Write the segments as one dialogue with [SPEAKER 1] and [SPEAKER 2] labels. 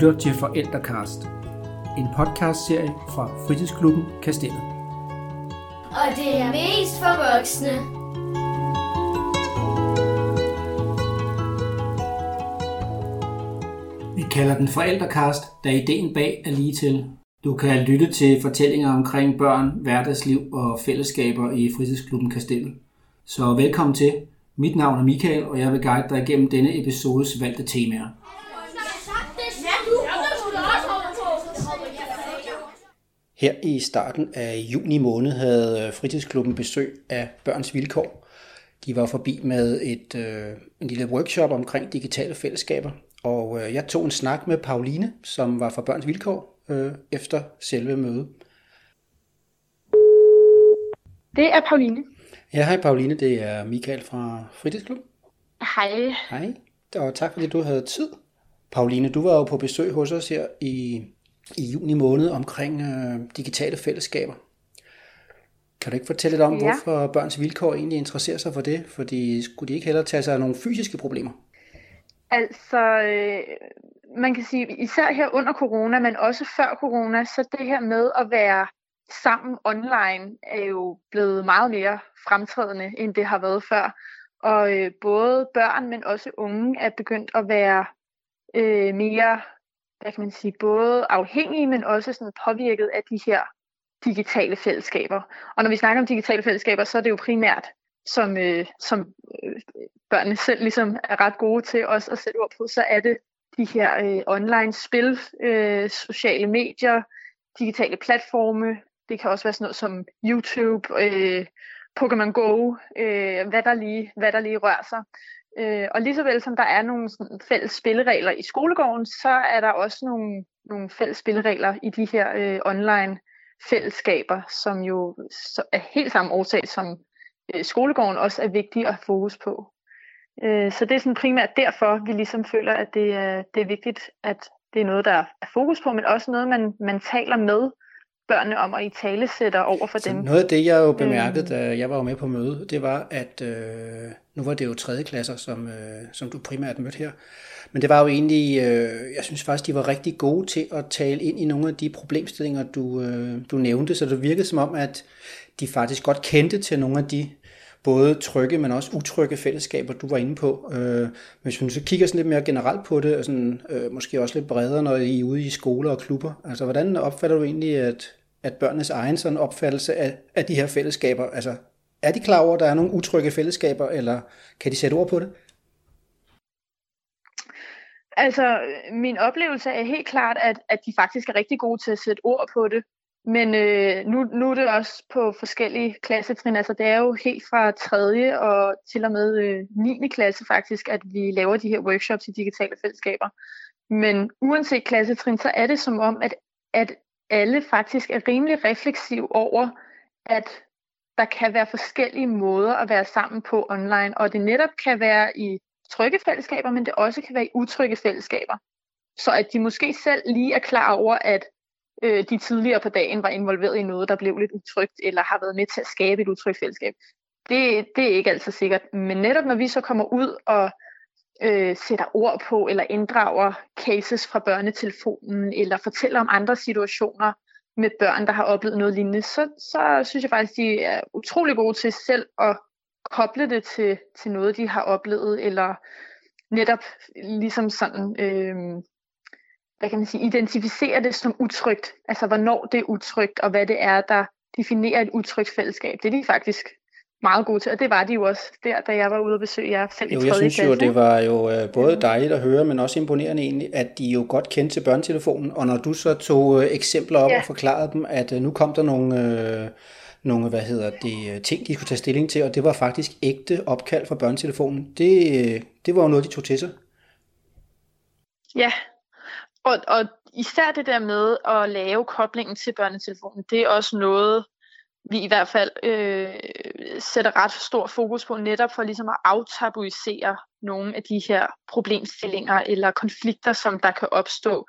[SPEAKER 1] lytter til Forældrecast, en podcastserie fra Fritidsklubben Kastellet.
[SPEAKER 2] Og det er mest for voksne.
[SPEAKER 1] Vi kalder den Forældrecast, da ideen bag er lige til. Du kan lytte til fortællinger omkring børn, hverdagsliv og fællesskaber i Fritidsklubben Kastellet. Så velkommen til. Mit navn er Michael, og jeg vil guide dig igennem denne episodes valgte temaer. Her i starten af juni måned havde fritidsklubben besøg af Børns Vilkår. De var forbi med et, øh, en lille workshop omkring digitale fællesskaber, og øh, jeg tog en snak med Pauline, som var fra Børns Vilkår, øh, efter selve mødet.
[SPEAKER 3] Det er Pauline.
[SPEAKER 1] Ja, hej Pauline, det er Michael fra Fritidsklubben.
[SPEAKER 3] Hej.
[SPEAKER 1] Hej, og tak fordi du havde tid. Pauline, du var jo på besøg hos os her i, i juni måned omkring øh, digitale fællesskaber. Kan du ikke fortælle lidt om, ja. hvorfor børns vilkår egentlig interesserer sig for det? Fordi skulle de ikke hellere tage sig af nogle fysiske problemer?
[SPEAKER 3] Altså, øh, man kan sige, især her under corona, men også før corona, så det her med at være sammen online er jo blevet meget mere fremtrædende, end det har været før. Og øh, både børn, men også unge er begyndt at være øh, mere, hvad kan man sige, både afhængige, men også sådan påvirket af de her digitale fællesskaber. Og når vi snakker om digitale fællesskaber, så er det jo primært, som, øh, som øh, børnene selv ligesom er ret gode til også at sætte ord på, så er det de her øh, online spil, øh, sociale medier, digitale platforme. Det kan også være sådan noget som YouTube, øh, Pokémon Go, øh, hvad, der lige, hvad der lige rører sig. Øh, og lige så vel som der er nogle sådan, fælles spilleregler i skolegården, så er der også nogle, nogle fælles spilleregler i de her øh, online fællesskaber, som jo så er helt samme årsag, som øh, skolegården også er vigtig at have fokus på. Øh, så det er sådan primært derfor, vi ligesom føler, at det er, det er vigtigt, at det er noget, der er fokus på, men også noget, man, man taler med børnene om at i tale sætter over for
[SPEAKER 1] så
[SPEAKER 3] dem.
[SPEAKER 1] Noget af det, jeg jo bemærkede, mm. da jeg var med på mødet, det var, at øh, nu var det jo tredje klasser, som, øh, som du primært mødte her. Men det var jo egentlig, øh, jeg synes faktisk, de var rigtig gode til at tale ind i nogle af de problemstillinger, du, øh, du nævnte. Så det virkede som om, at de faktisk godt kendte til nogle af de både trygge, men også utrygge fællesskaber, du var inde på. Øh, hvis man så kigger sådan lidt mere generelt på det, og sådan, øh, måske også lidt bredere, når I er ude i skoler og klubber, altså hvordan opfatter du egentlig, at, at børnenes egen sådan opfattelse af, af de her fællesskaber, altså er de klar over, at der er nogle utrygge fællesskaber, eller kan de sætte ord på det?
[SPEAKER 3] Altså, min oplevelse er helt klart, at, at de faktisk er rigtig gode til at sætte ord på det. Men øh, nu, nu er det også på forskellige klassetrin. Altså, det er jo helt fra 3. og til og med øh, 9. klasse faktisk, at vi laver de her workshops i digitale fællesskaber. Men uanset klassetrin, så er det som om, at, at alle faktisk er rimelig refleksiv over, at der kan være forskellige måder at være sammen på online, og det netop kan være i trygge fællesskaber, men det også kan være i utrygge fællesskaber. Så at de måske selv lige er klar over, at øh, de tidligere på dagen var involveret i noget, der blev lidt utrygt, eller har været med til at skabe et utrygt fællesskab. Det, det er ikke altid sikkert. Men netop når vi så kommer ud og øh, sætter ord på, eller inddrager cases fra børnetelefonen, eller fortæller om andre situationer med børn, der har oplevet noget lignende, så, så synes jeg faktisk, de er utrolig gode til selv at koble det til, til noget, de har oplevet, eller netop ligesom sådan, øh, hvad kan man sige, identificere det som utrygt. Altså hvornår det er utrygt, og hvad det er, der definerer et utrygt fællesskab. Det er de faktisk meget gode til, og det var de jo også der, da jeg var ude og besøge jer selv
[SPEAKER 1] jo,
[SPEAKER 3] i
[SPEAKER 1] jeg synes
[SPEAKER 3] klasse.
[SPEAKER 1] jo, det var jo øh, både dejligt at høre, men også imponerende egentlig, at de jo godt kendte til børnetelefonen, og når du så tog øh, eksempler op ja. og forklarede dem, at øh, nu kom der nogle, øh, nogle hvad hedder det, ting, de skulle tage stilling til, og det var faktisk ægte opkald fra børnetelefonen, det, øh, det var jo noget, de tog til sig.
[SPEAKER 3] Ja, og, og især det der med at lave koblingen til børnetelefonen, det er også noget, vi i hvert fald øh, sætter ret stor fokus på, netop for ligesom at aftabuisere nogle af de her problemstillinger eller konflikter, som der kan opstå.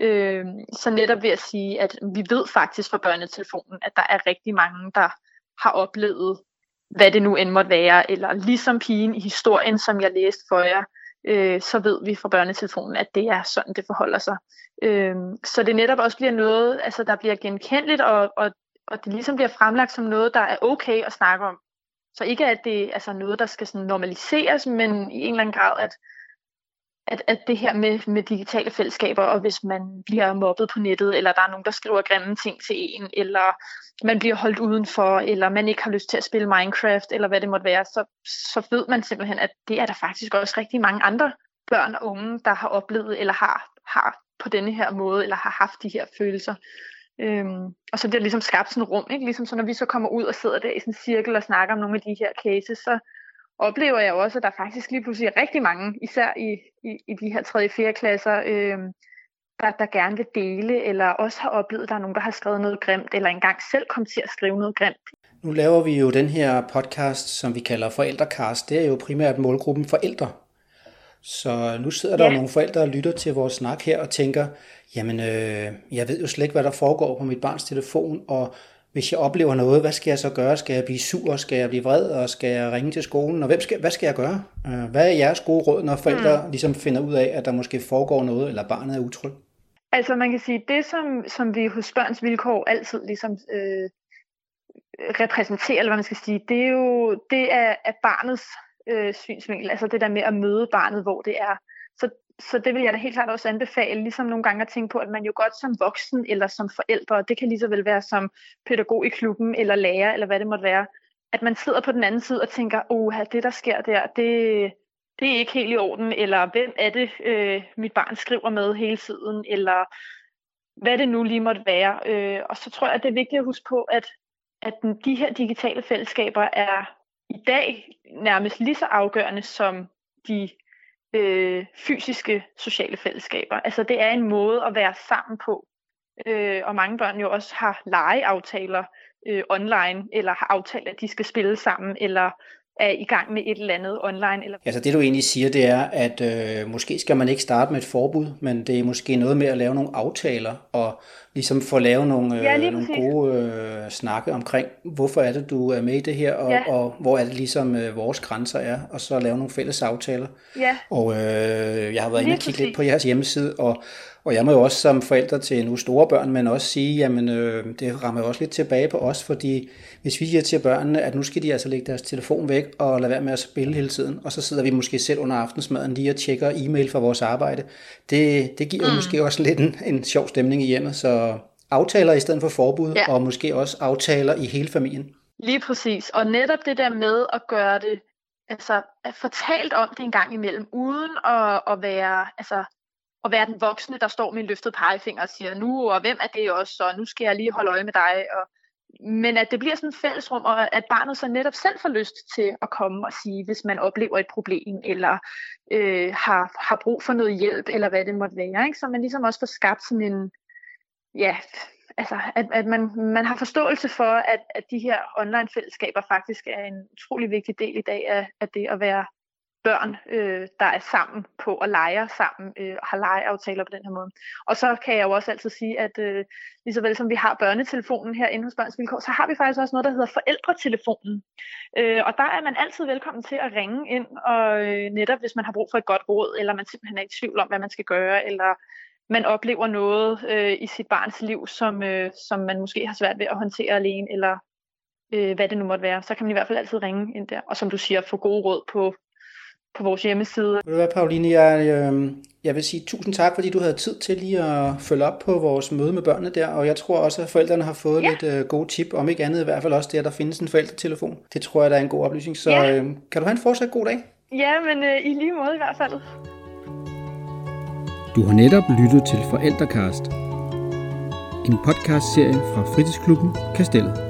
[SPEAKER 3] Øh, så netop ved at sige, at vi ved faktisk fra børnetelefonen, at der er rigtig mange, der har oplevet, hvad det nu end måtte være, eller ligesom pigen i historien, som jeg læste for jer, øh, så ved vi fra børnetelefonen, at det er sådan, det forholder sig. Øh, så det netop også bliver noget, altså der bliver genkendeligt, og, og, og det ligesom bliver fremlagt som noget, der er okay at snakke om. Så ikke at det er altså noget, der skal sådan normaliseres, men i en eller anden grad, at, at, at det her med, med digitale fællesskaber, og hvis man bliver mobbet på nettet, eller der er nogen, der skriver grimme ting til en, eller man bliver holdt udenfor, eller man ikke har lyst til at spille Minecraft, eller hvad det måtte være, så, så ved man simpelthen, at det er der faktisk også rigtig mange andre børn og unge, der har oplevet, eller har, har på denne her måde, eller har haft de her følelser. Øhm, og så bliver det ligesom skabt sådan et rum, ikke? Ligesom så når vi så kommer ud og sidder der i sådan en cirkel og snakker om nogle af de her cases, så oplever jeg også, at der faktisk lige pludselig er rigtig mange, især i, i, i de her 3. og 4. klasser, øhm, der, der gerne vil dele, eller også har oplevet, at der er nogen, der har skrevet noget grimt, eller engang selv kom til at skrive noget grimt.
[SPEAKER 1] Nu laver vi jo den her podcast, som vi kalder Forældrecast. Det er jo primært målgruppen forældre. Så nu sidder der ja. nogle forældre og lytter til vores snak her og tænker, jamen øh, jeg ved jo slet ikke, hvad der foregår på mit barns telefon, og hvis jeg oplever noget, hvad skal jeg så gøre? Skal jeg blive sur? Skal jeg blive vred? Og skal jeg ringe til skolen? Og hvem skal, hvad skal jeg gøre? Øh, hvad er jeres gode råd, når forældre mm. ligesom finder ud af, at der måske foregår noget, eller barnet er utryg?
[SPEAKER 3] Altså man kan sige, det som, som vi hos børns vilkår altid ligesom øh, repræsenterer, eller hvad man skal sige, det er jo det er, er barnets øh, synsvinkel, altså det der med at møde barnet, hvor det er. Så, så det vil jeg da helt klart også anbefale, ligesom nogle gange at tænke på, at man jo godt som voksen eller som forældre, det kan lige så vel være som pædagog i klubben eller lærer, eller hvad det måtte være, at man sidder på den anden side og tænker, åh, det der sker der, det, det er ikke helt i orden, eller hvem er det, øh, mit barn skriver med hele tiden, eller hvad det nu lige måtte være. Øh, og så tror jeg, at det er vigtigt at huske på, at, at de her digitale fællesskaber er i dag nærmest lige så afgørende som de øh, fysiske sociale fællesskaber. Altså det er en måde at være sammen på. Øh, og mange børn jo også har legeaftaler øh, online, eller har aftalt, at de skal spille sammen, eller er i gang med et eller andet online. Eller...
[SPEAKER 1] Altså det du egentlig siger, det er, at øh, måske skal man ikke starte med et forbud, men det er måske noget med at lave nogle aftaler, og ligesom få lavet nogle, øh, ja, nogle gode øh, snakke omkring, hvorfor er det, du er med i det her, og, ja. og hvor er det ligesom øh, vores grænser er, og så lave nogle fælles aftaler. Ja. Og øh, jeg har været inde og kigge lidt på jeres hjemmeside, og og jeg må jo også som forældre til nu store børn, men også sige, jamen øh, det rammer jo også lidt tilbage på os, fordi hvis vi siger til børnene, at nu skal de altså lægge deres telefon væk og lade være med at spille hele tiden, og så sidder vi måske selv under aftensmaden lige og tjekker e-mail fra vores arbejde, det, det giver mm. måske også lidt en, en sjov stemning i hjemmet, så aftaler i stedet for forbud, ja. og måske også aftaler i hele familien.
[SPEAKER 3] Lige præcis, og netop det der med at gøre det, altså at fortalt om det en gang imellem, uden at, at være, altså at være den voksne, der står med en løftet pegefinger og siger, nu, og hvem er det også, og nu skal jeg lige holde øje med dig. Og, men at det bliver sådan et fællesrum, og at barnet så netop selv får lyst til at komme og sige, hvis man oplever et problem, eller øh, har, har brug for noget hjælp, eller hvad det måtte være. Ikke? Så man ligesom også får skabt sådan en, ja, altså, at, at man, man har forståelse for, at, at de her online-fællesskaber faktisk er en utrolig vigtig del i dag af, af det at være børn, øh, der er sammen på og leger sammen øh, og har legeaftaler på den her måde. Og så kan jeg jo også altid sige, at øh, lige så vel som vi har børnetelefonen her inde hos Børns Vilkår, så har vi faktisk også noget, der hedder forældretelefonen. Øh, og der er man altid velkommen til at ringe ind, og øh, netop hvis man har brug for et godt råd, eller man simpelthen er i tvivl om, hvad man skal gøre, eller man oplever noget øh, i sit barns liv, som, øh, som man måske har svært ved at håndtere alene, eller øh, hvad det nu måtte være, så kan man i hvert fald altid ringe ind der. Og som du siger, få gode råd på på vores hjemmeside.
[SPEAKER 1] Ved du hvad, Pauline, jeg, øh, jeg vil sige tusind tak, fordi du havde tid til lige at følge op på vores møde med børnene der, og jeg tror også, at forældrene har fået ja. lidt øh, gode tip, om ikke andet i hvert fald også det, at der findes en forældretelefon. Det tror jeg, der er en god oplysning, så ja. øh, kan du have en fortsat god dag?
[SPEAKER 3] Ja, men øh, i lige måde i hvert fald.
[SPEAKER 1] Du har netop lyttet til Forældrekast, en podcastserie fra Fritidsklubben Kastellet.